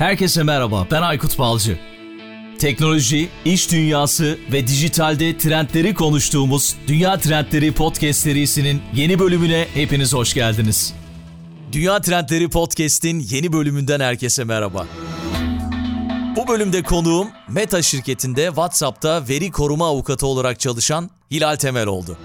Herkese merhaba, ben Aykut Balcı. Teknoloji, iş dünyası ve dijitalde trendleri konuştuğumuz Dünya Trendleri Podcast serisinin yeni bölümüne hepiniz hoş geldiniz. Dünya Trendleri Podcast'in yeni bölümünden herkese merhaba. Bu bölümde konuğum Meta şirketinde WhatsApp'ta veri koruma avukatı olarak çalışan Hilal Temel oldu.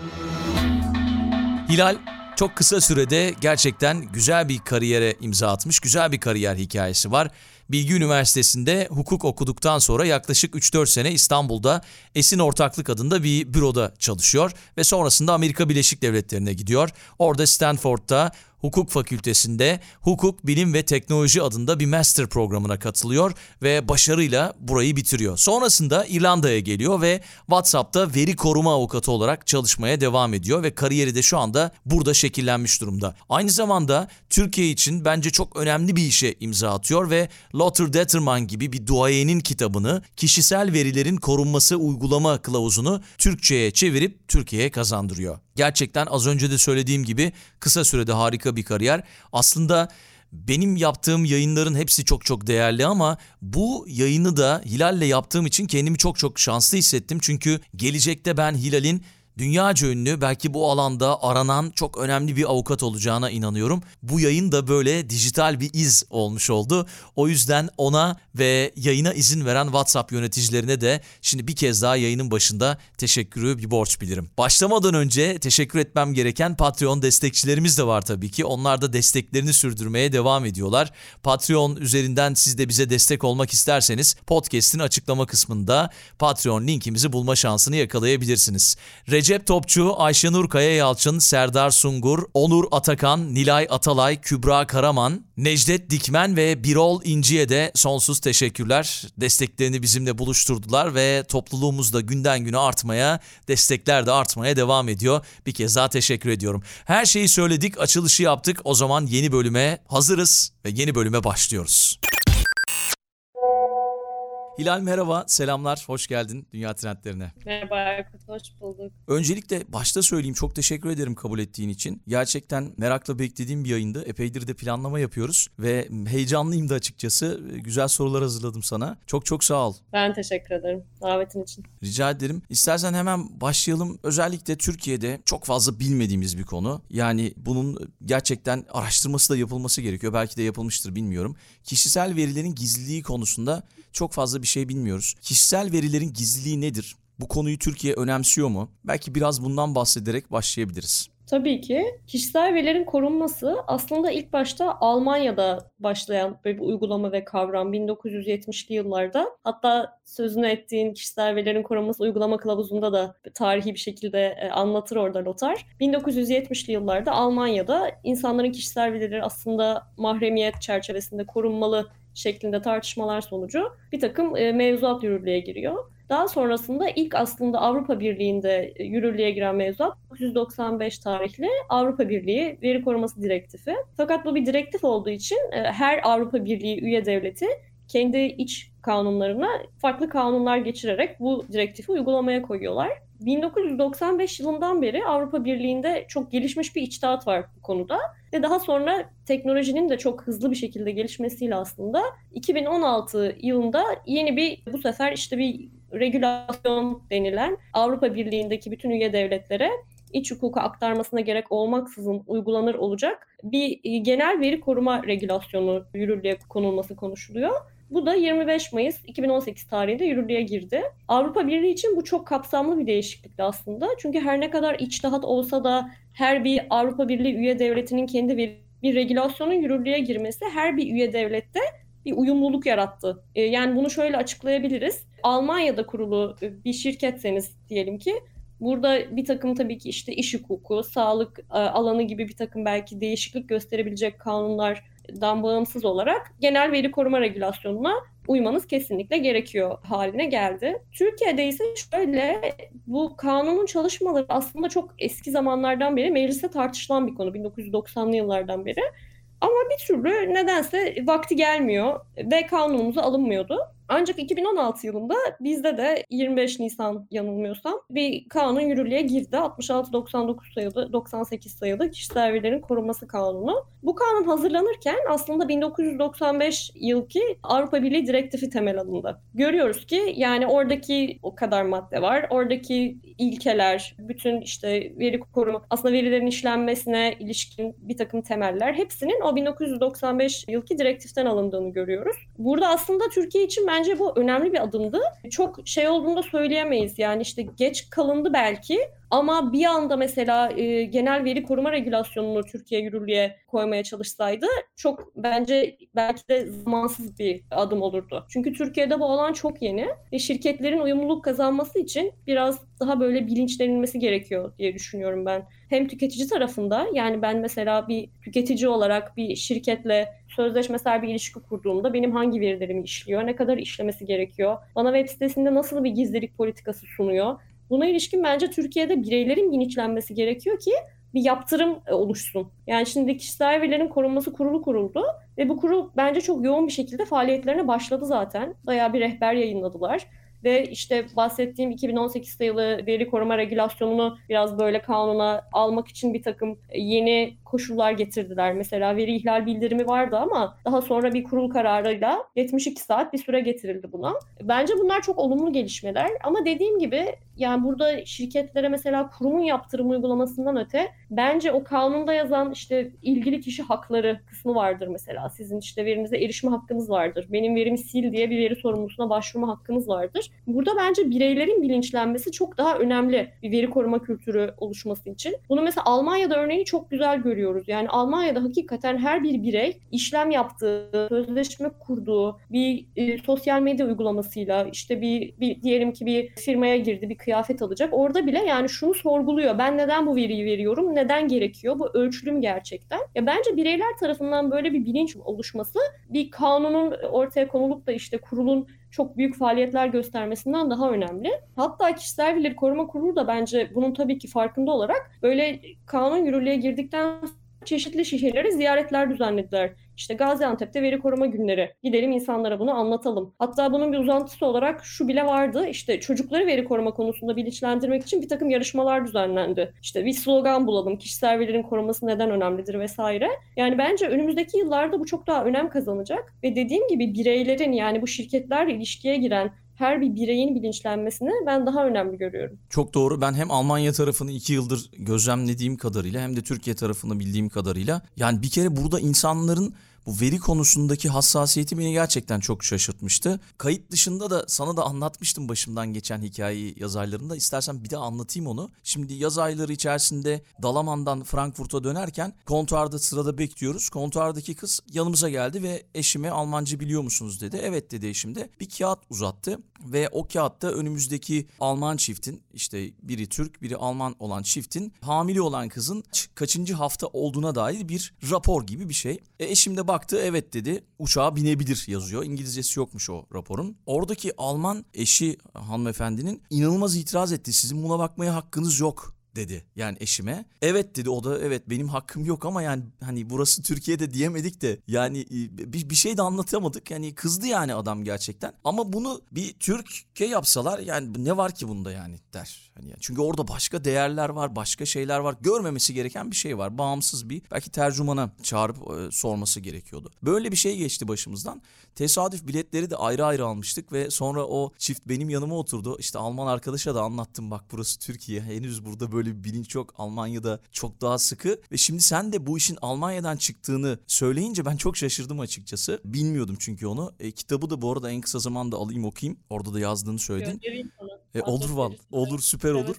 Hilal çok kısa sürede gerçekten güzel bir kariyere imza atmış, güzel bir kariyer hikayesi var. Bilgi Üniversitesi'nde hukuk okuduktan sonra yaklaşık 3-4 sene İstanbul'da Esin Ortaklık adında bir büroda çalışıyor ve sonrasında Amerika Birleşik Devletleri'ne gidiyor. Orada Stanford'da Hukuk Fakültesinde Hukuk, Bilim ve Teknoloji adında bir master programına katılıyor ve başarıyla burayı bitiriyor. Sonrasında İrlanda'ya geliyor ve WhatsApp'ta veri koruma avukatı olarak çalışmaya devam ediyor ve kariyeri de şu anda burada şekillenmiş durumda. Aynı zamanda Türkiye için bence çok önemli bir işe imza atıyor ve Lothar Detterman gibi bir duayenin kitabını kişisel verilerin korunması uygulama kılavuzunu Türkçe'ye çevirip Türkiye'ye kazandırıyor. Gerçekten az önce de söylediğim gibi kısa sürede harika bir kariyer. Aslında benim yaptığım yayınların hepsi çok çok değerli ama bu yayını da Hilal'le yaptığım için kendimi çok çok şanslı hissettim. Çünkü gelecekte ben Hilal'in dünyaca ünlü belki bu alanda aranan çok önemli bir avukat olacağına inanıyorum. Bu yayın da böyle dijital bir iz olmuş oldu. O yüzden ona ve yayına izin veren WhatsApp yöneticilerine de şimdi bir kez daha yayının başında teşekkürü bir borç bilirim. Başlamadan önce teşekkür etmem gereken Patreon destekçilerimiz de var tabii ki. Onlar da desteklerini sürdürmeye devam ediyorlar. Patreon üzerinden siz de bize destek olmak isterseniz podcast'in açıklama kısmında Patreon linkimizi bulma şansını yakalayabilirsiniz. Recep Topçu, Ayşenur Kaya Yalçın, Serdar Sungur, Onur Atakan, Nilay Atalay, Kübra Karaman, Necdet Dikmen ve Birol İnci'ye de sonsuz teşekkürler. Desteklerini bizimle buluşturdular ve topluluğumuz da günden güne artmaya, destekler de artmaya devam ediyor. Bir kez daha teşekkür ediyorum. Her şeyi söyledik, açılışı yaptık. O zaman yeni bölüme hazırız ve yeni bölüme başlıyoruz. Hilal merhaba, selamlar, hoş geldin Dünya Trendlerine. Merhaba Erkut, hoş bulduk. Öncelikle başta söyleyeyim çok teşekkür ederim kabul ettiğin için. Gerçekten merakla beklediğim bir yayındı. Epeydir de planlama yapıyoruz ve heyecanlıyım da açıkçası. Güzel sorular hazırladım sana. Çok çok sağ ol. Ben teşekkür ederim davetin için. Rica ederim. İstersen hemen başlayalım. Özellikle Türkiye'de çok fazla bilmediğimiz bir konu. Yani bunun gerçekten araştırması da yapılması gerekiyor. Belki de yapılmıştır bilmiyorum. Kişisel verilerin gizliliği konusunda çok fazla bir şey bilmiyoruz. Kişisel verilerin gizliliği nedir? Bu konuyu Türkiye önemsiyor mu? Belki biraz bundan bahsederek başlayabiliriz. Tabii ki. Kişisel verilerin korunması aslında ilk başta Almanya'da başlayan bir uygulama ve kavram 1970'li yıllarda. Hatta sözünü ettiğin kişisel verilerin korunması uygulama kılavuzunda da tarihi bir şekilde e, anlatır orada Lothar. 1970'li yıllarda Almanya'da insanların kişisel verileri aslında mahremiyet çerçevesinde korunmalı şeklinde tartışmalar sonucu bir takım e, mevzuat yürürlüğe giriyor. Daha sonrasında ilk aslında Avrupa Birliği'nde e, yürürlüğe giren mevzuat 1995 tarihli Avrupa Birliği Veri Koruması Direktifi. Fakat bu bir direktif olduğu için e, her Avrupa Birliği üye devleti kendi iç kanunlarına farklı kanunlar geçirerek bu direktifi uygulamaya koyuyorlar. 1995 yılından beri Avrupa Birliği'nde çok gelişmiş bir içtihat var bu konuda. Ve daha sonra teknolojinin de çok hızlı bir şekilde gelişmesiyle aslında 2016 yılında yeni bir bu sefer işte bir regülasyon denilen Avrupa Birliği'ndeki bütün üye devletlere iç hukuka aktarmasına gerek olmaksızın uygulanır olacak bir genel veri koruma regülasyonu yürürlüğe konulması konuşuluyor. Bu da 25 Mayıs 2018 tarihinde yürürlüğe girdi. Avrupa Birliği için bu çok kapsamlı bir değişiklikti aslında. Çünkü her ne kadar içtihat olsa da her bir Avrupa Birliği üye devletinin kendi bir, bir regülasyonun yürürlüğe girmesi her bir üye devlette bir uyumluluk yarattı. Ee, yani bunu şöyle açıklayabiliriz. Almanya'da kurulu bir şirketseniz diyelim ki Burada bir takım tabii ki işte iş hukuku, sağlık e, alanı gibi bir takım belki değişiklik gösterebilecek kanunlardan bağımsız olarak genel veri koruma regülasyonuna uymanız kesinlikle gerekiyor haline geldi. Türkiye'de ise şöyle bu kanunun çalışmaları aslında çok eski zamanlardan beri mecliste tartışılan bir konu 1990'lı yıllardan beri. Ama bir türlü nedense vakti gelmiyor ve kanunumuza alınmıyordu. Ancak 2016 yılında bizde de 25 Nisan yanılmıyorsam bir kanun yürürlüğe girdi. 66-99 sayılı, 98 sayılı kişisel verilerin korunması kanunu. Bu kanun hazırlanırken aslında 1995 yılki Avrupa Birliği direktifi temel alındı. Görüyoruz ki yani oradaki o kadar madde var. Oradaki ilkeler, bütün işte veri koruma, aslında verilerin işlenmesine ilişkin bir takım temeller hepsinin o 1995 yılki direktiften alındığını görüyoruz. Burada aslında Türkiye için bence bu önemli bir adımdı. Çok şey olduğunu da söyleyemeyiz. Yani işte geç kalındı belki ama bir anda mesela e, genel veri koruma regülasyonunu Türkiye yürürlüğe koymaya çalışsaydı çok bence belki de zamansız bir adım olurdu. Çünkü Türkiye'de bu alan çok yeni ve şirketlerin uyumluluk kazanması için biraz daha böyle bilinçlenilmesi gerekiyor diye düşünüyorum ben. Hem tüketici tarafında yani ben mesela bir tüketici olarak bir şirketle sözleşmesel bir ilişki kurduğumda benim hangi verilerimi işliyor, ne kadar işlemesi gerekiyor, bana web sitesinde nasıl bir gizlilik politikası sunuyor Buna ilişkin bence Türkiye'de bireylerin bilinçlenmesi gerekiyor ki bir yaptırım e, oluşsun. Yani şimdi kişisel verilerin korunması kurulu kuruldu ve bu kurul bence çok yoğun bir şekilde faaliyetlerine başladı zaten. Bayağı bir rehber yayınladılar ve işte bahsettiğim 2018 sayılı veri koruma regülasyonunu biraz böyle kanuna almak için bir takım yeni koşullar getirdiler. Mesela veri ihlal bildirimi vardı ama daha sonra bir kurul kararıyla 72 saat bir süre getirildi buna. Bence bunlar çok olumlu gelişmeler ama dediğim gibi yani burada şirketlere mesela kurumun yaptırım uygulamasından öte bence o kanunda yazan işte ilgili kişi hakları kısmı vardır mesela. Sizin işte verinize erişme hakkınız vardır. Benim verimi sil diye bir veri sorumlusuna başvurma hakkınız vardır. Burada bence bireylerin bilinçlenmesi çok daha önemli bir veri koruma kültürü oluşması için. Bunu mesela Almanya'da örneği çok güzel görüyoruz. Yani Almanya'da hakikaten her bir birey işlem yaptığı, sözleşme kurduğu bir e, sosyal medya uygulamasıyla işte bir, bir diyelim ki bir firmaya girdi, bir kıyafet alacak. Orada bile yani şunu sorguluyor. Ben neden bu veriyi veriyorum? Neden gerekiyor? Bu ölçülü mü gerçekten? Ya bence bireyler tarafından böyle bir bilinç oluşması bir kanunun ortaya konulup da işte kurulun çok büyük faaliyetler göstermesinden daha önemli. Hatta kişisel verileri koruma kurulu da bence bunun tabii ki farkında olarak böyle kanun yürürlüğe girdikten çeşitli şehirlere ziyaretler düzenlediler. İşte Gaziantep'te veri koruma günleri. Gidelim insanlara bunu anlatalım. Hatta bunun bir uzantısı olarak şu bile vardı. İşte çocukları veri koruma konusunda bilinçlendirmek için bir takım yarışmalar düzenlendi. İşte bir slogan bulalım. Kişisel verilerin korunması neden önemlidir vesaire. Yani bence önümüzdeki yıllarda bu çok daha önem kazanacak. Ve dediğim gibi bireylerin yani bu şirketlerle ilişkiye giren her bir bireyin bilinçlenmesini ben daha önemli görüyorum. Çok doğru. Ben hem Almanya tarafını iki yıldır gözlemlediğim kadarıyla hem de Türkiye tarafını bildiğim kadarıyla yani bir kere burada insanların bu veri konusundaki hassasiyeti beni gerçekten çok şaşırtmıştı. Kayıt dışında da sana da anlatmıştım başımdan geçen hikayeyi yaz aylarında. İstersen bir daha anlatayım onu. Şimdi yaz ayları içerisinde Dalaman'dan Frankfurt'a dönerken kontuarda sırada bekliyoruz. Kontuardaki kız yanımıza geldi ve eşime Almanca biliyor musunuz dedi. Evet dedi eşim de. Bir kağıt uzattı ve o kağıtta önümüzdeki Alman çiftin işte biri Türk biri Alman olan çiftin hamile olan kızın kaçıncı hafta olduğuna dair bir rapor gibi bir şey. E, eşim de baktı evet dedi uçağa binebilir yazıyor. İngilizcesi yokmuş o raporun. Oradaki Alman eşi hanımefendinin inanılmaz itiraz etti. Sizin buna bakmaya hakkınız yok dedi yani eşime. Evet dedi o da evet benim hakkım yok ama yani hani burası Türkiye'de diyemedik de yani e, bir, bir şey de anlatamadık. Yani kızdı yani adam gerçekten. Ama bunu bir Türkiye yapsalar yani ne var ki bunda yani der. Hani yani çünkü orada başka değerler var, başka şeyler var. Görmemesi gereken bir şey var. Bağımsız bir belki tercümana çağırıp e, sorması gerekiyordu. Böyle bir şey geçti başımızdan. Tesadüf biletleri de ayrı ayrı almıştık ve sonra o çift benim yanıma oturdu. İşte Alman arkadaşa da anlattım bak burası Türkiye. Henüz burada böyle bir bilinç yok. Almanya'da çok daha sıkı ve şimdi sen de bu işin Almanya'dan çıktığını söyleyince ben çok şaşırdım açıkçası. Bilmiyordum çünkü onu. E, kitabı da bu arada en kısa zamanda alayım okuyayım. Orada da yazdığını söyledin. E, olur val. Olur süper olur.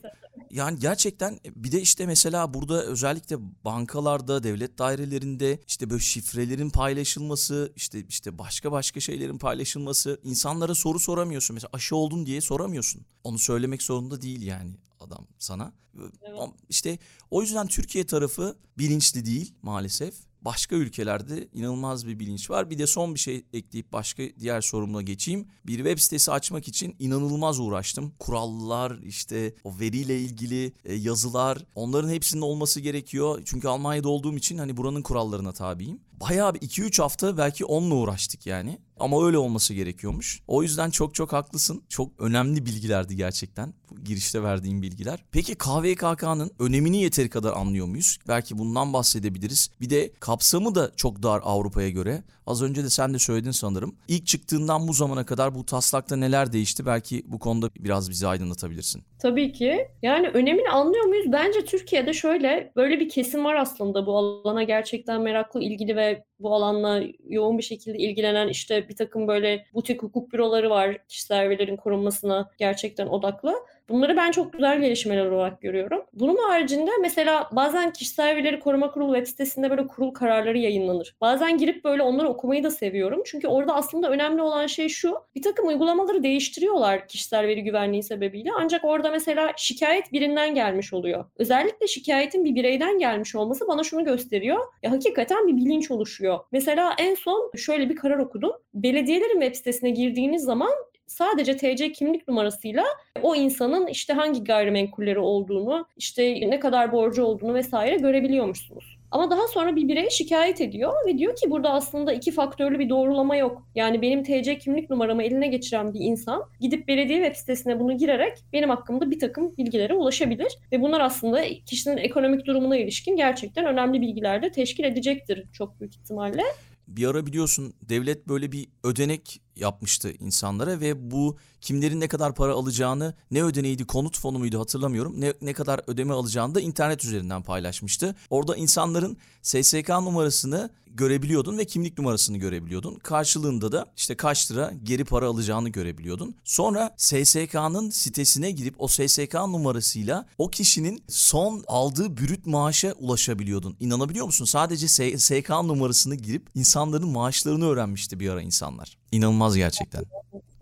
Yani gerçekten bir de işte mesela burada özellikle bankalarda, devlet dairelerinde işte böyle şifrelerin paylaşılması, işte işte başka başka şeylerin paylaşılması, insanlara soru soramıyorsun. Mesela aşı oldun diye soramıyorsun. Onu söylemek zorunda değil yani adam sana. Evet. İşte o yüzden Türkiye tarafı bilinçli değil maalesef. Başka ülkelerde inanılmaz bir bilinç var. Bir de son bir şey ekleyip başka diğer sorumla geçeyim. Bir web sitesi açmak için inanılmaz uğraştım. Kurallar, işte o veriyle ilgili e, yazılar, onların hepsinin olması gerekiyor. Çünkü Almanya'da olduğum için hani buranın kurallarına tabiyim. Bayağı bir 2-3 hafta belki onunla uğraştık yani. Ama öyle olması gerekiyormuş. O yüzden çok çok haklısın. Çok önemli bilgilerdi gerçekten. Bu girişte verdiğim bilgiler. Peki KVKK'nın önemini yeteri kadar anlıyor muyuz? Belki bundan bahsedebiliriz. Bir de kapsamı da çok dar Avrupa'ya göre. Az önce de sen de söyledin sanırım. İlk çıktığından bu zamana kadar bu taslakta neler değişti? Belki bu konuda biraz bizi aydınlatabilirsin. Tabii ki. Yani önemini anlıyor muyuz? Bence Türkiye'de şöyle böyle bir kesim var aslında bu alana gerçekten meraklı, ilgili ve bu alanla yoğun bir şekilde ilgilenen işte bir takım böyle butik hukuk büroları var kişisel verilerin korunmasına gerçekten odaklı. Bunları ben çok güzel gelişmeler olarak görüyorum. Bunun haricinde mesela bazen kişisel verileri koruma kurulu web sitesinde böyle kurul kararları yayınlanır. Bazen girip böyle onları okumayı da seviyorum. Çünkü orada aslında önemli olan şey şu. Bir takım uygulamaları değiştiriyorlar kişisel veri güvenliği sebebiyle. Ancak orada mesela şikayet birinden gelmiş oluyor. Özellikle şikayetin bir bireyden gelmiş olması bana şunu gösteriyor. Ya hakikaten bir bilinç oluşuyor. Mesela en son şöyle bir karar okudum. Belediyelerin web sitesine girdiğiniz zaman sadece TC kimlik numarasıyla o insanın işte hangi gayrimenkulleri olduğunu, işte ne kadar borcu olduğunu vesaire görebiliyormuşsunuz. Ama daha sonra bir birey şikayet ediyor ve diyor ki burada aslında iki faktörlü bir doğrulama yok. Yani benim TC kimlik numaramı eline geçiren bir insan gidip belediye web sitesine bunu girerek benim hakkımda bir takım bilgilere ulaşabilir. Ve bunlar aslında kişinin ekonomik durumuna ilişkin gerçekten önemli bilgiler de teşkil edecektir çok büyük ihtimalle. Bir ara biliyorsun devlet böyle bir ödenek yapmıştı insanlara ve bu kimlerin ne kadar para alacağını ne ödeneğiydi konut fonu muydu hatırlamıyorum ne, ne kadar ödeme alacağını da internet üzerinden paylaşmıştı. Orada insanların SSK numarasını görebiliyordun ve kimlik numarasını görebiliyordun. Karşılığında da işte kaç lira geri para alacağını görebiliyordun. Sonra SSK'nın sitesine girip o SSK numarasıyla o kişinin son aldığı brüt maaşa ulaşabiliyordun. İnanabiliyor musun? Sadece SSK numarasını girip insanların maaşlarını öğrenmişti bir ara insanlar. İnanılmaz gerçekten.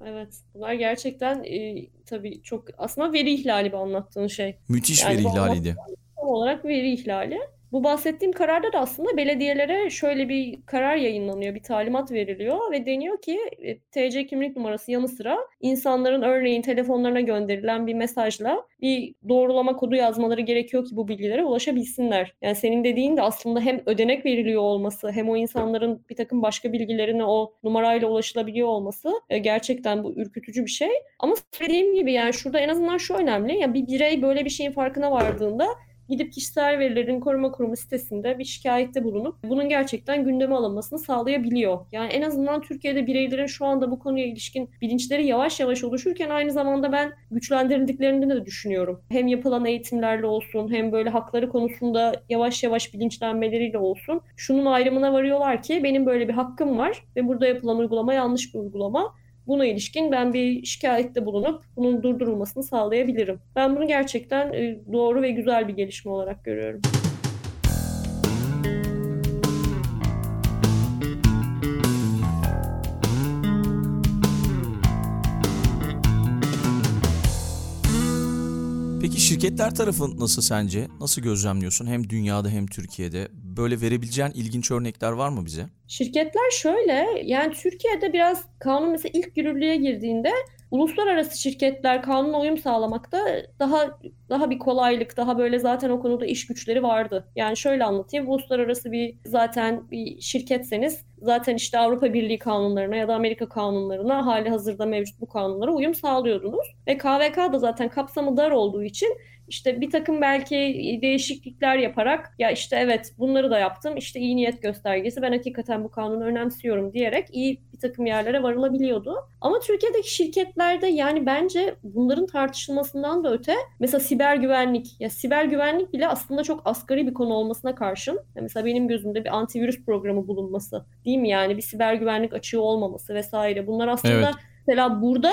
Evet. Bunlar gerçekten e, tabii çok aslında veri ihlali bu anlattığın şey. Müthiş yani veri ihlaliydi. Tam olarak veri ihlali. Bu bahsettiğim kararda da aslında belediyelere şöyle bir karar yayınlanıyor, bir talimat veriliyor ve deniyor ki e, TC kimlik numarası yanı sıra insanların örneğin telefonlarına gönderilen bir mesajla bir doğrulama kodu yazmaları gerekiyor ki bu bilgilere ulaşabilsinler. Yani senin dediğin de aslında hem ödenek veriliyor olması hem o insanların bir takım başka bilgilerine o numarayla ulaşılabiliyor olması e, gerçekten bu ürkütücü bir şey. Ama dediğim gibi yani şurada en azından şu önemli. Yani bir birey böyle bir şeyin farkına vardığında gidip kişisel verilerin koruma kurumu sitesinde bir şikayette bulunup bunun gerçekten gündeme alınmasını sağlayabiliyor. Yani en azından Türkiye'de bireylerin şu anda bu konuya ilişkin bilinçleri yavaş yavaş oluşurken aynı zamanda ben güçlendirildiklerini de düşünüyorum. Hem yapılan eğitimlerle olsun hem böyle hakları konusunda yavaş yavaş bilinçlenmeleriyle olsun. Şunun ayrımına varıyorlar ki benim böyle bir hakkım var ve burada yapılan uygulama yanlış bir uygulama Buna ilişkin ben bir şikayette bulunup bunun durdurulmasını sağlayabilirim. Ben bunu gerçekten e, doğru ve güzel bir gelişme olarak görüyorum. Peki şirketler tarafı nasıl sence? Nasıl gözlemliyorsun hem dünyada hem Türkiye'de? Böyle verebileceğin ilginç örnekler var mı bize? Şirketler şöyle, yani Türkiye'de biraz kanun mesela ilk yürürlüğe girdiğinde uluslararası şirketler kanuna uyum sağlamakta daha daha bir kolaylık, daha böyle zaten o konuda iş güçleri vardı. Yani şöyle anlatayım, uluslararası bir zaten bir şirketseniz zaten işte Avrupa Birliği kanunlarına ya da Amerika kanunlarına hali hazırda mevcut bu kanunlara uyum sağlıyordunuz. Ve KVK da zaten kapsamı dar olduğu için işte bir takım belki değişiklikler yaparak ya işte evet bunları da yaptım işte iyi niyet göstergesi ben hakikaten bu kanunu önemsiyorum diyerek iyi bir takım yerlere varılabiliyordu. Ama Türkiye'deki şirketlerde yani bence bunların tartışılmasından da öte mesela siber güvenlik ya siber güvenlik bile aslında çok asgari bir konu olmasına karşın mesela benim gözümde bir antivirüs programı bulunması değil mi yani bir siber güvenlik açığı olmaması vesaire bunlar aslında evet. mesela burada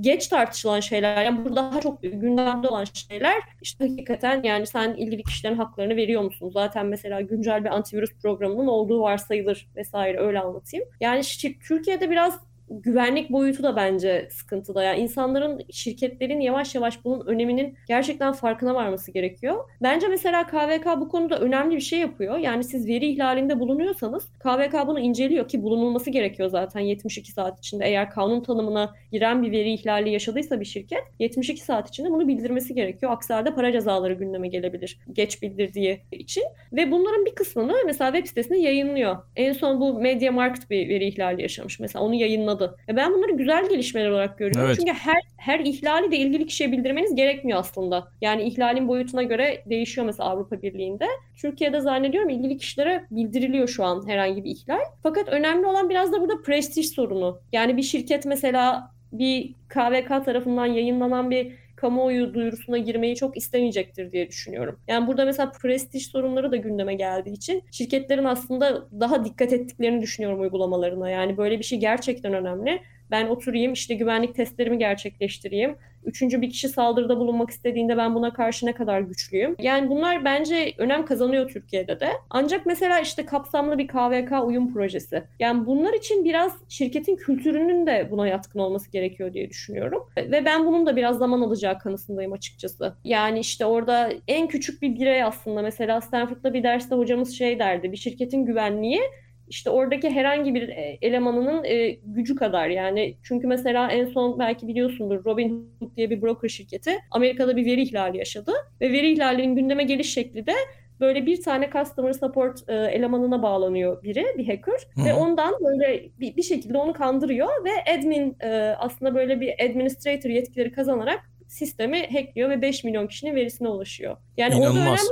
geç tartışılan şeyler yani burada daha çok gündemde olan şeyler işte hakikaten yani sen ilgili kişilerin haklarını veriyor musun? Zaten mesela güncel bir antivirüs programının olduğu varsayılır vesaire öyle anlatayım. Yani Türkiye'de biraz güvenlik boyutu da bence sıkıntıda. Yani insanların, şirketlerin yavaş yavaş bunun öneminin gerçekten farkına varması gerekiyor. Bence mesela KVK bu konuda önemli bir şey yapıyor. Yani siz veri ihlalinde bulunuyorsanız KVK bunu inceliyor ki bulunulması gerekiyor zaten 72 saat içinde. Eğer kanun tanımına giren bir veri ihlali yaşadıysa bir şirket 72 saat içinde bunu bildirmesi gerekiyor. Aksi halde para cezaları gündeme gelebilir geç bildirdiği için. Ve bunların bir kısmını mesela web sitesinde yayınlıyor. En son bu Media Market bir veri ihlali yaşamış. Mesela onu yayınladı. E ben bunları güzel gelişmeler olarak görüyorum. Evet. Çünkü her her ihlali de ilgili kişiye bildirmeniz gerekmiyor aslında. Yani ihlalin boyutuna göre değişiyor mesela Avrupa Birliği'nde. Türkiye'de zannediyorum ilgili kişilere bildiriliyor şu an herhangi bir ihlal. Fakat önemli olan biraz da burada prestij sorunu. Yani bir şirket mesela bir KVK tarafından yayınlanan bir kamuoyu duyurusuna girmeyi çok istemeyecektir diye düşünüyorum. Yani burada mesela prestij sorunları da gündeme geldiği için şirketlerin aslında daha dikkat ettiklerini düşünüyorum uygulamalarına. Yani böyle bir şey gerçekten önemli. Ben oturayım işte güvenlik testlerimi gerçekleştireyim. Üçüncü bir kişi saldırıda bulunmak istediğinde ben buna karşı ne kadar güçlüyüm? Yani bunlar bence önem kazanıyor Türkiye'de de. Ancak mesela işte kapsamlı bir KVK uyum projesi. Yani bunlar için biraz şirketin kültürünün de buna yatkın olması gerekiyor diye düşünüyorum. Ve ben bunun da biraz zaman alacağı kanısındayım açıkçası. Yani işte orada en küçük bir birey aslında mesela Stanford'da bir derste hocamız şey derdi. Bir şirketin güvenliği işte oradaki herhangi bir e, elemanının e, gücü kadar. Yani çünkü mesela en son belki biliyorsundur Robinhood diye bir broker şirketi Amerika'da bir veri ihlali yaşadı ve veri ihlalinin gündeme geliş şekli de böyle bir tane customer support e, elemanına bağlanıyor biri, bir hacker Hı. ve ondan böyle bir, bir şekilde onu kandırıyor ve admin e, aslında böyle bir administrator yetkileri kazanarak sistemi hackliyor ve 5 milyon kişinin verisine ulaşıyor. Yani orada önemli İnanılmaz.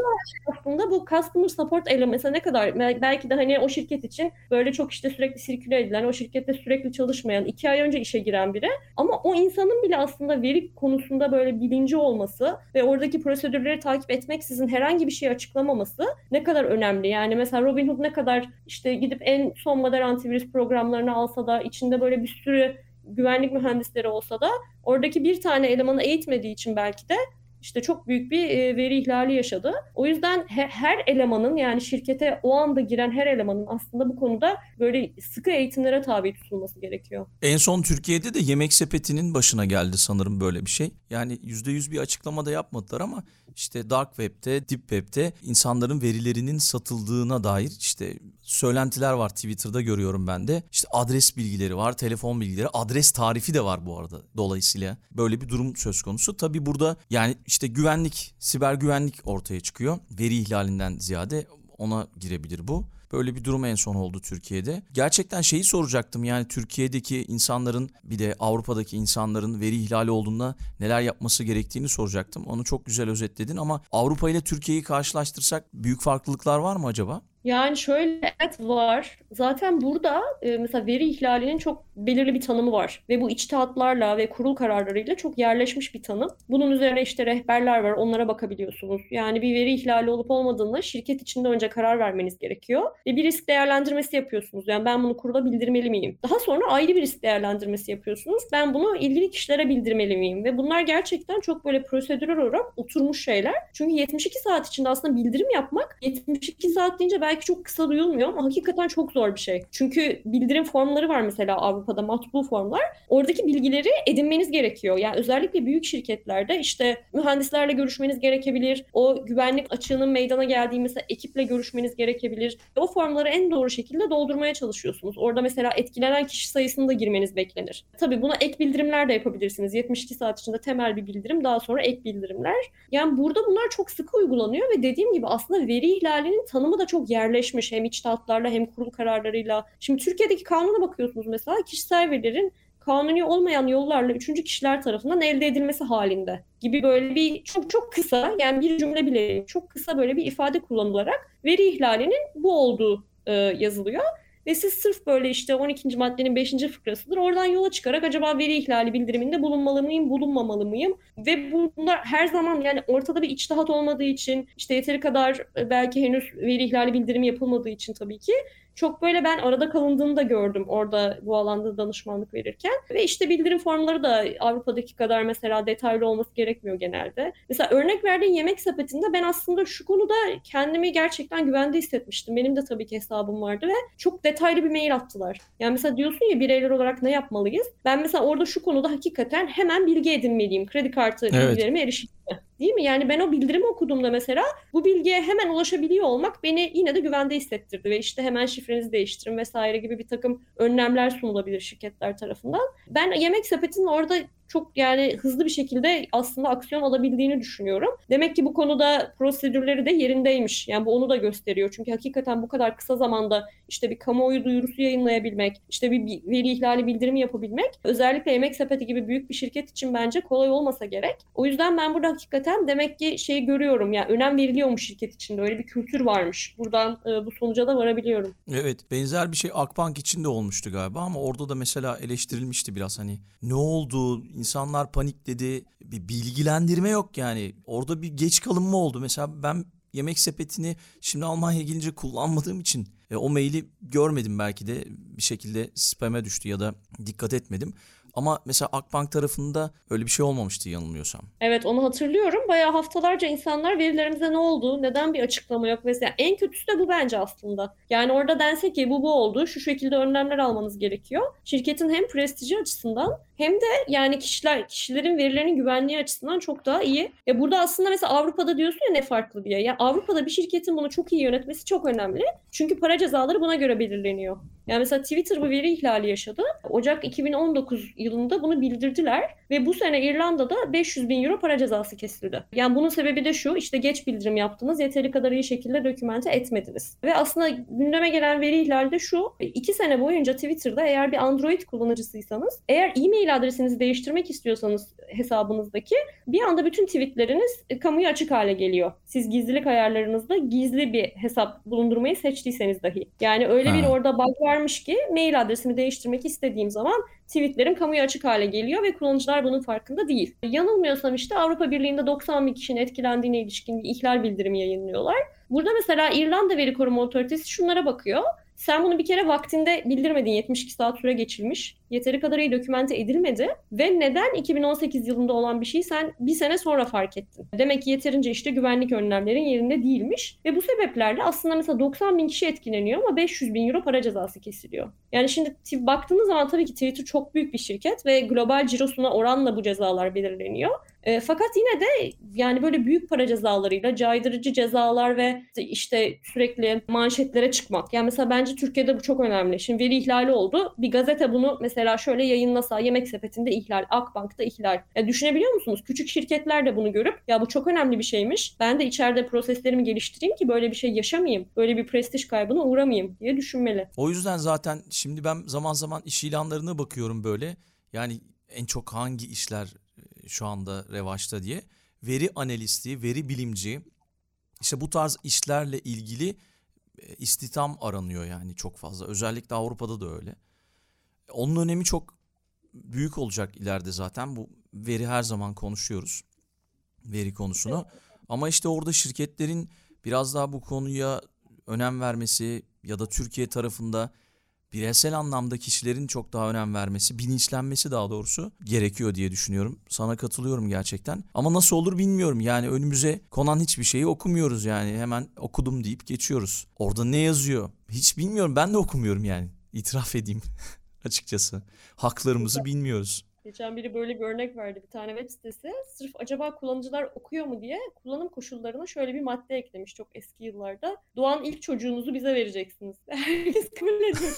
aslında bu customer support mesela ne kadar bel- belki de hani o şirket için böyle çok işte sürekli sirküle edilen, o şirkette sürekli çalışmayan, iki ay önce işe giren biri ama o insanın bile aslında veri konusunda böyle bilinci olması ve oradaki prosedürleri takip etmeksizin herhangi bir şey açıklamaması ne kadar önemli. Yani mesela Robinhood ne kadar işte gidip en son model antivirüs programlarını alsa da içinde böyle bir sürü güvenlik mühendisleri olsa da oradaki bir tane elemanı eğitmediği için belki de işte çok büyük bir e, veri ihlali yaşadı. O yüzden he- her elemanın yani şirkete o anda giren her elemanın aslında bu konuda böyle sıkı eğitimlere tabi tutulması gerekiyor. En son Türkiye'de de Yemek Sepeti'nin başına geldi sanırım böyle bir şey. Yani %100 bir açıklama da yapmadılar ama işte Dark Web'te, Deep Web'te insanların verilerinin satıldığına dair işte söylentiler var Twitter'da görüyorum ben de. İşte adres bilgileri var, telefon bilgileri, adres tarifi de var bu arada dolayısıyla. Böyle bir durum söz konusu. Tabii burada yani işte güvenlik, siber güvenlik ortaya çıkıyor. Veri ihlalinden ziyade ona girebilir bu. Böyle bir durum en son oldu Türkiye'de. Gerçekten şeyi soracaktım yani Türkiye'deki insanların bir de Avrupa'daki insanların veri ihlali olduğunda neler yapması gerektiğini soracaktım. Onu çok güzel özetledin ama Avrupa ile Türkiye'yi karşılaştırsak büyük farklılıklar var mı acaba? Yani şöyle evet var. Zaten burada e, mesela veri ihlalinin çok belirli bir tanımı var. Ve bu içtihatlarla ve kurul kararlarıyla çok yerleşmiş bir tanım. Bunun üzerine işte rehberler var. Onlara bakabiliyorsunuz. Yani bir veri ihlali olup olmadığını şirket içinde önce karar vermeniz gerekiyor. Ve bir risk değerlendirmesi yapıyorsunuz. Yani ben bunu kurula bildirmeli miyim? Daha sonra ayrı bir risk değerlendirmesi yapıyorsunuz. Ben bunu ilgili kişilere bildirmeli miyim? Ve bunlar gerçekten çok böyle prosedürel olarak oturmuş şeyler. Çünkü 72 saat içinde aslında bildirim yapmak 72 saat deyince belki çok kısa duyulmuyor ama hakikaten çok zor bir şey. Çünkü bildirim formları var mesela Avrupa'da matbu formlar. Oradaki bilgileri edinmeniz gerekiyor. Yani özellikle büyük şirketlerde işte mühendislerle görüşmeniz gerekebilir. O güvenlik açığının meydana geldiği mesela ekiple görüşmeniz gerekebilir. O formları en doğru şekilde doldurmaya çalışıyorsunuz. Orada mesela etkilenen kişi sayısını da girmeniz beklenir. Tabii buna ek bildirimler de yapabilirsiniz. 72 saat içinde temel bir bildirim, daha sonra ek bildirimler. Yani burada bunlar çok sıkı uygulanıyor ve dediğim gibi aslında veri ihlalinin tanımı da çok yerleşmiş. Hem içtihatlarla hem kurul kararlarıyla. Şimdi Türkiye'deki kanuna bakıyorsunuz mesela kişisel verilerin kanuni olmayan yollarla üçüncü kişiler tarafından elde edilmesi halinde gibi böyle bir çok çok kısa yani bir cümle bile çok kısa böyle bir ifade kullanılarak veri ihlalinin bu olduğu e, yazılıyor. Ve siz sırf böyle işte 12. maddenin 5. fıkrasıdır. Oradan yola çıkarak acaba veri ihlali bildiriminde bulunmalı mıyım, bulunmamalı mıyım? Ve bunlar her zaman yani ortada bir içtihat olmadığı için işte yeteri kadar e, belki henüz veri ihlali bildirimi yapılmadığı için tabii ki çok böyle ben arada kalındığını da gördüm orada bu alanda danışmanlık verirken. Ve işte bildirim formları da Avrupa'daki kadar mesela detaylı olması gerekmiyor genelde. Mesela örnek verdiğin yemek sepetinde ben aslında şu konuda kendimi gerçekten güvende hissetmiştim. Benim de tabii ki hesabım vardı ve çok detaylı bir mail attılar. Yani mesela diyorsun ya bireyler olarak ne yapmalıyız? Ben mesela orada şu konuda hakikaten hemen bilgi edinmeliyim. Kredi kartı Evet. bilgilerime erişim. Değil mi? Yani ben o bildirimi okuduğumda mesela bu bilgiye hemen ulaşabiliyor olmak beni yine de güvende hissettirdi ve işte hemen şifrenizi değiştirin vesaire gibi bir takım önlemler sunulabilir şirketler tarafından. Ben yemek sepetinin orada çok yani hızlı bir şekilde aslında aksiyon alabildiğini düşünüyorum. Demek ki bu konuda prosedürleri de yerindeymiş. Yani bu onu da gösteriyor. Çünkü hakikaten bu kadar kısa zamanda işte bir kamuoyu duyurusu yayınlayabilmek, işte bir veri ihlali bildirimi yapabilmek özellikle yemek sepeti gibi büyük bir şirket için bence kolay olmasa gerek. O yüzden ben burada hakikaten demek ki şeyi görüyorum. Yani önem veriliyormuş şirket içinde. Öyle bir kültür varmış. Buradan e, bu sonuca da varabiliyorum. Evet benzer bir şey Akbank için de olmuştu galiba ama orada da mesela eleştirilmişti biraz hani ne oldu insanlar panikledi bir bilgilendirme yok yani. Orada bir geç kalınma oldu. Mesela ben yemek sepetini şimdi Almanya'ya gelince kullanmadığım için e, o maili görmedim belki de. Bir şekilde spam'e düştü ya da dikkat etmedim ama mesela Akbank tarafında öyle bir şey olmamıştı yanılmıyorsam. Evet onu hatırlıyorum. Bayağı haftalarca insanlar verilerimize ne oldu, neden bir açıklama yok vesaire. En kötüsü de bu bence aslında. Yani orada dense ki bu bu oldu, şu şekilde önlemler almanız gerekiyor. Şirketin hem prestiji açısından hem de yani kişiler kişilerin verilerinin güvenliği açısından çok daha iyi. Ya burada aslında mesela Avrupa'da diyorsun ya ne farklı diye. Ya Avrupa'da bir şirketin bunu çok iyi yönetmesi çok önemli. Çünkü para cezaları buna göre belirleniyor. Yani mesela Twitter bu veri ihlali yaşadı. Ocak 2019 yılında bunu bildirdiler ve bu sene İrlanda'da 500 bin euro para cezası kesildi. Yani bunun sebebi de şu işte geç bildirim yaptınız yeteri kadar iyi şekilde dokümente etmediniz. Ve aslında gündeme gelen veri ihlali de şu iki sene boyunca Twitter'da eğer bir Android kullanıcısıysanız eğer e-mail adresinizi değiştirmek istiyorsanız hesabınızdaki bir anda bütün tweetleriniz e, kamuya açık hale geliyor. Siz gizlilik ayarlarınızda gizli bir hesap bulundurmayı seçtiyseniz dahi. Yani öyle bir Ha. orada bug varmış ki mail adresimi değiştirmek istediğim zaman tweetlerim kamuya açık hale geliyor ve kullanıcılar bunun farkında değil. Yanılmıyorsam işte Avrupa Birliği'nde 90 bin kişinin etkilendiğine ilişkin bir ihlal bildirimi yayınlıyorlar. Burada mesela İrlanda Veri Koruma Otoritesi şunlara bakıyor. Sen bunu bir kere vaktinde bildirmedin. 72 saat süre geçilmiş. Yeteri kadar iyi dokümente edilmedi. Ve neden 2018 yılında olan bir şeyi sen bir sene sonra fark ettin? Demek ki yeterince işte güvenlik önlemlerin yerinde değilmiş. Ve bu sebeplerle aslında mesela 90 bin kişi etkileniyor ama 500 bin euro para cezası kesiliyor. Yani şimdi baktığınız zaman tabii ki Twitter çok büyük bir şirket ve global cirosuna oranla bu cezalar belirleniyor. E, fakat yine de yani böyle büyük para cezalarıyla caydırıcı cezalar ve işte sürekli manşetlere çıkmak. Yani mesela bence Türkiye'de bu çok önemli. Şimdi veri ihlali oldu. Bir gazete bunu mesela şöyle yayınlasa yemek sepetinde ihlal, Akbank'ta ihlal. Ya düşünebiliyor musunuz? Küçük şirketler de bunu görüp ya bu çok önemli bir şeymiş. Ben de içeride proseslerimi geliştireyim ki böyle bir şey yaşamayayım. Böyle bir prestij kaybına uğramayayım diye düşünmeli. O yüzden zaten şimdi ben zaman zaman iş ilanlarına bakıyorum böyle. Yani en çok hangi işler e, şu anda revaçta diye. Veri analisti, veri bilimci. işte bu tarz işlerle ilgili e, istihdam aranıyor yani çok fazla. Özellikle Avrupa'da da öyle. Onun önemi çok büyük olacak ileride zaten. Bu veri her zaman konuşuyoruz. Veri konusunu. Ama işte orada şirketlerin biraz daha bu konuya önem vermesi ya da Türkiye tarafında bireysel anlamda kişilerin çok daha önem vermesi, bilinçlenmesi daha doğrusu gerekiyor diye düşünüyorum. Sana katılıyorum gerçekten. Ama nasıl olur bilmiyorum. Yani önümüze konan hiçbir şeyi okumuyoruz yani. Hemen okudum deyip geçiyoruz. Orada ne yazıyor? Hiç bilmiyorum. Ben de okumuyorum yani. İtiraf edeyim açıkçası. Haklarımızı bilmiyoruz. Geçen biri böyle bir örnek verdi. Bir tane web sitesi sırf acaba kullanıcılar okuyor mu diye kullanım koşullarına şöyle bir madde eklemiş çok eski yıllarda. Doğan ilk çocuğunuzu bize vereceksiniz. Herkes kabul ediyor.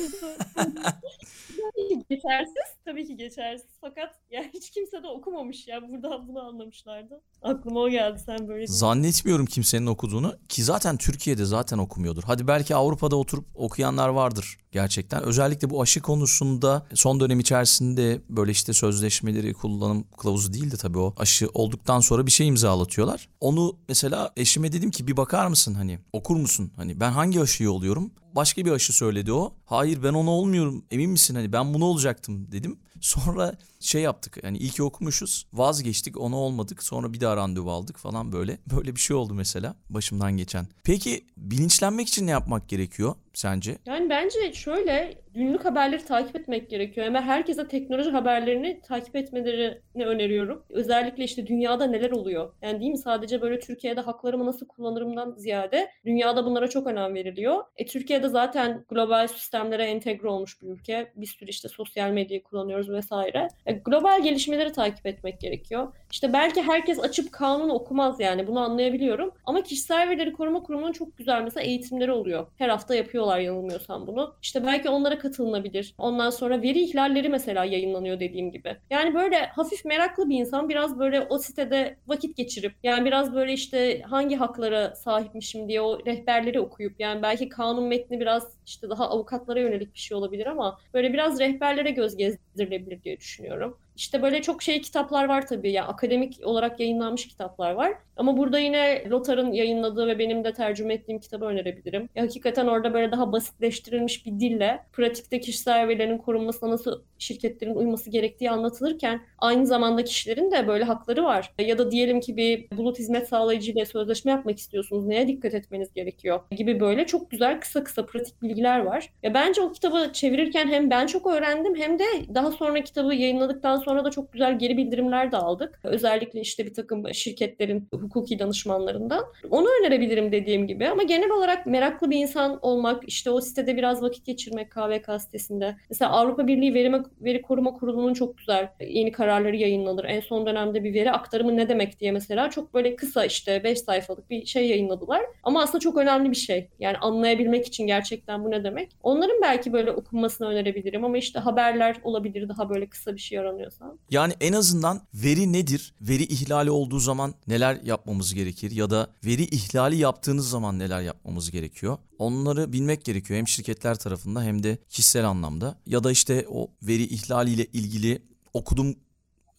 tabii ki geçersiz. Tabii ki geçersiz. Fakat yani hiç kimse de okumamış ya. Buradan bunu anlamışlardı. Aklıma o geldi sen böyle. Zannetmiyorum kimsenin okuduğunu ki zaten Türkiye'de zaten okumuyordur. Hadi belki Avrupa'da oturup okuyanlar vardır gerçekten. Özellikle bu aşı konusunda son dönem içerisinde böyle işte sözleşmeleri kullanım kılavuzu değildi tabii o. Aşı olduktan sonra bir şey imzalatıyorlar. Onu mesela eşime dedim ki bir bakar mısın hani okur musun? Hani ben hangi aşıyı oluyorum? Başka bir aşı söyledi o. Hayır ben onu olmuyorum. Emin misin hani ben bunu olacaktım dedim. Sonra şey yaptık yani iyi ki okumuşuz. Vazgeçtik ona olmadık. Sonra bir daha randevu aldık falan böyle. Böyle bir şey oldu mesela başımdan geçen. Peki bilinçlenmek için ne yapmak gerekiyor? sence? Yani bence şöyle günlük haberleri takip etmek gerekiyor. Ama herkese teknoloji haberlerini takip etmelerini öneriyorum. Özellikle işte dünyada neler oluyor. Yani değil mi sadece böyle Türkiye'de haklarımı nasıl kullanırımdan ziyade dünyada bunlara çok önem veriliyor. E, Türkiye'de zaten global sistemlere entegre olmuş bir ülke. Bir sürü işte sosyal medyayı kullanıyoruz vesaire. E, global gelişmeleri takip etmek gerekiyor. İşte belki herkes açıp kanunu okumaz yani bunu anlayabiliyorum. Ama kişisel verileri koruma kurumunun çok güzel mesela eğitimleri oluyor. Her hafta yapıyorlar yanılmıyorsam bunu. İşte belki onlara katılınabilir. Ondan sonra veri ihlalleri mesela yayınlanıyor dediğim gibi. Yani böyle hafif meraklı bir insan biraz böyle o sitede vakit geçirip yani biraz böyle işte hangi haklara sahipmişim diye o rehberleri okuyup yani belki kanun metni biraz işte daha avukatlara yönelik bir şey olabilir ama böyle biraz rehberlere göz gezdirilebilir diye düşünüyorum. İşte böyle çok şey kitaplar var tabii. Yani akademik olarak yayınlanmış kitaplar var. Ama burada yine Lotar'ın yayınladığı ve benim de tercüme ettiğim kitabı önerebilirim. Ya hakikaten orada böyle daha basitleştirilmiş bir dille pratikte kişisel verilerin korunmasına nasıl şirketlerin uyması gerektiği anlatılırken aynı zamanda kişilerin de böyle hakları var. Ya da diyelim ki bir bulut hizmet sağlayıcı ile sözleşme yapmak istiyorsunuz. Neye dikkat etmeniz gerekiyor? Gibi böyle çok güzel kısa kısa pratik bilgiler var. Ya bence o kitabı çevirirken hem ben çok öğrendim hem de daha sonra kitabı yayınladıktan sonra da çok güzel geri bildirimler de aldık. Özellikle işte bir takım şirketlerin hukuki danışmanlarından. Onu önerebilirim dediğim gibi ama genel olarak meraklı bir insan olmak, işte o sitede biraz vakit geçirmek KVK sitesinde. Mesela Avrupa Birliği Veri, Veri Koruma Kurulu'nun çok güzel yeni kararları yayınlanır. En son dönemde bir veri aktarımı ne demek diye mesela çok böyle kısa işte 5 sayfalık bir şey yayınladılar. Ama aslında çok önemli bir şey. Yani anlayabilmek için gerçekten bu ne demek. Onların belki böyle okunmasını önerebilirim ama işte haberler olabilir daha böyle kısa bir şey aranıyorsa. Yani en azından veri nedir? Veri ihlali olduğu zaman neler yapmamız gerekir? Ya da veri ihlali yaptığınız zaman neler yapmamız gerekiyor? Onları bilmek gerekiyor hem şirketler tarafında hem de kişisel anlamda. Ya da işte o veri ihlaliyle ilgili okudum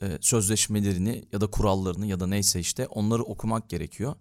e, sözleşmelerini ya da kurallarını ya da neyse işte onları okumak gerekiyor.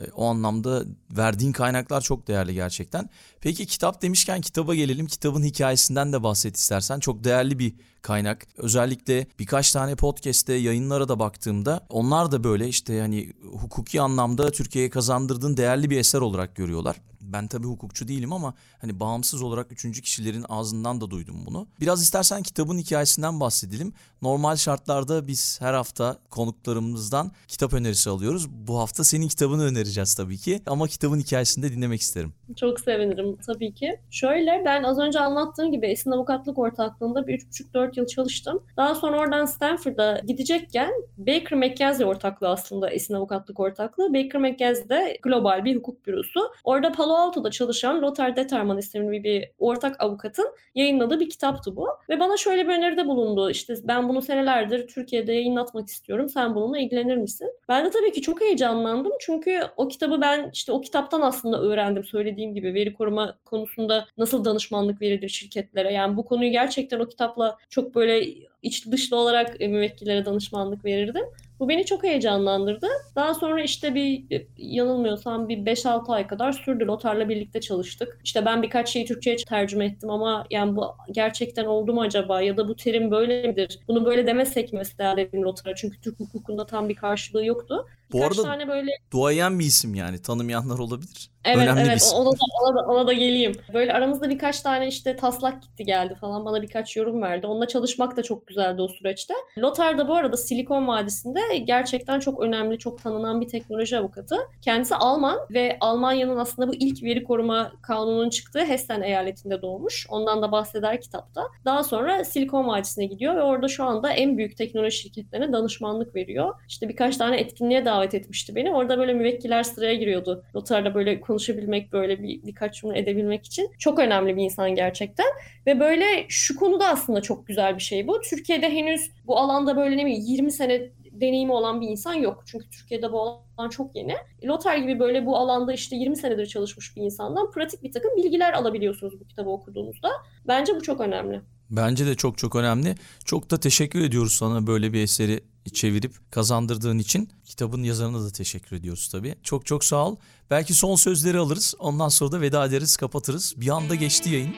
E, O anlamda verdiğin kaynaklar çok değerli gerçekten. Peki kitap demişken kitaba gelelim. Kitabın hikayesinden de bahset istersen. Çok değerli bir kaynak. Özellikle birkaç tane podcast'te yayınlara da baktığımda onlar da böyle işte hani hukuki anlamda Türkiye'ye kazandırdığın değerli bir eser olarak görüyorlar. Ben tabii hukukçu değilim ama hani bağımsız olarak üçüncü kişilerin ağzından da duydum bunu. Biraz istersen kitabın hikayesinden bahsedelim. Normal şartlarda biz her hafta konuklarımızdan kitap önerisi alıyoruz. Bu hafta senin kitabını önereceğiz tabii ki ama kitabın hikayesini de dinlemek isterim. Çok sevinirim tabii ki. Şöyle ben az önce anlattığım gibi Esin Avukatlık Ortaklığı'nda bir 3,5-4 yıl çalıştım. Daha sonra oradan Stanford'a gidecekken Baker McKenzie ortaklığı aslında Esin Avukatlık Ortaklığı. Baker McKenzie de global bir hukuk bürosu. Orada Palo Alto'da çalışan Lothar Determan isimli bir ortak avukatın yayınladığı bir kitaptı bu. Ve bana şöyle bir öneride bulundu. İşte ben bunu senelerdir Türkiye'de yayınlatmak istiyorum. Sen bununla ilgilenir misin? Ben de tabii ki çok heyecanlandım. Çünkü o kitabı ben işte o kitaptan aslında öğrendim. Söylediğim gibi veri koruma konusunda nasıl danışmanlık verilir şirketlere. Yani bu konuyu gerçekten o kitapla çok böyle iç dışlı olarak müvekkillere danışmanlık verirdim. Bu beni çok heyecanlandırdı. Daha sonra işte bir yanılmıyorsam bir 5-6 ay kadar sürdü. Lotar'la birlikte çalıştık. İşte ben birkaç şeyi Türkçe'ye tercüme ettim ama yani bu gerçekten oldu mu acaba ya da bu terim böyle midir? Bunu böyle demesek mesela dedim Lotar'a çünkü Türk hukukunda tam bir karşılığı yoktu. Bu Birkaç arada tane böyle duayen bir isim yani tanımayanlar olabilir. Evet Önemli bir evet isim. ona da, ona, da, ona da geleyim. Böyle aramızda birkaç tane işte taslak gitti geldi falan bana birkaç yorum verdi. Onunla çalışmak da çok güzeldi o süreçte. Lothar da bu arada Silikon Vadisi'nde gerçekten çok önemli, çok tanınan bir teknoloji avukatı. Kendisi Alman ve Almanya'nın aslında bu ilk veri koruma kanununun çıktığı Hessen eyaletinde doğmuş. Ondan da bahseder kitapta. Daha sonra Silikon Vadisi'ne gidiyor ve orada şu anda en büyük teknoloji şirketlerine danışmanlık veriyor. İşte birkaç tane etkinliğe davet etmişti beni. Orada böyle müvekkiller sıraya giriyordu. Lotar'la böyle konuşabilmek, böyle bir, birkaç cümle edebilmek için. Çok önemli bir insan gerçekten. Ve böyle şu konuda aslında çok güzel bir şey bu. Türkiye'de henüz bu alanda böyle ne bileyim 20 sene deneyimi olan bir insan yok. Çünkü Türkiye'de bu alan çok yeni. Lothar gibi böyle bu alanda işte 20 senedir çalışmış bir insandan pratik bir takım bilgiler alabiliyorsunuz bu kitabı okuduğunuzda. Bence bu çok önemli. Bence de çok çok önemli. Çok da teşekkür ediyoruz sana böyle bir eseri çevirip kazandırdığın için. Kitabın yazarına da teşekkür ediyoruz tabii. Çok çok sağ ol. Belki son sözleri alırız. Ondan sonra da veda ederiz, kapatırız. Bir anda geçti yayın.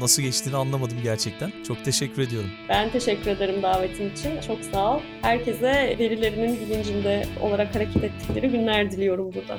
Nasıl geçtiğini anlamadım gerçekten. Çok teşekkür ediyorum. Ben teşekkür ederim davetin için. Çok sağ ol. Herkese verilerinin bilincinde olarak hareket ettikleri günler diliyorum burada.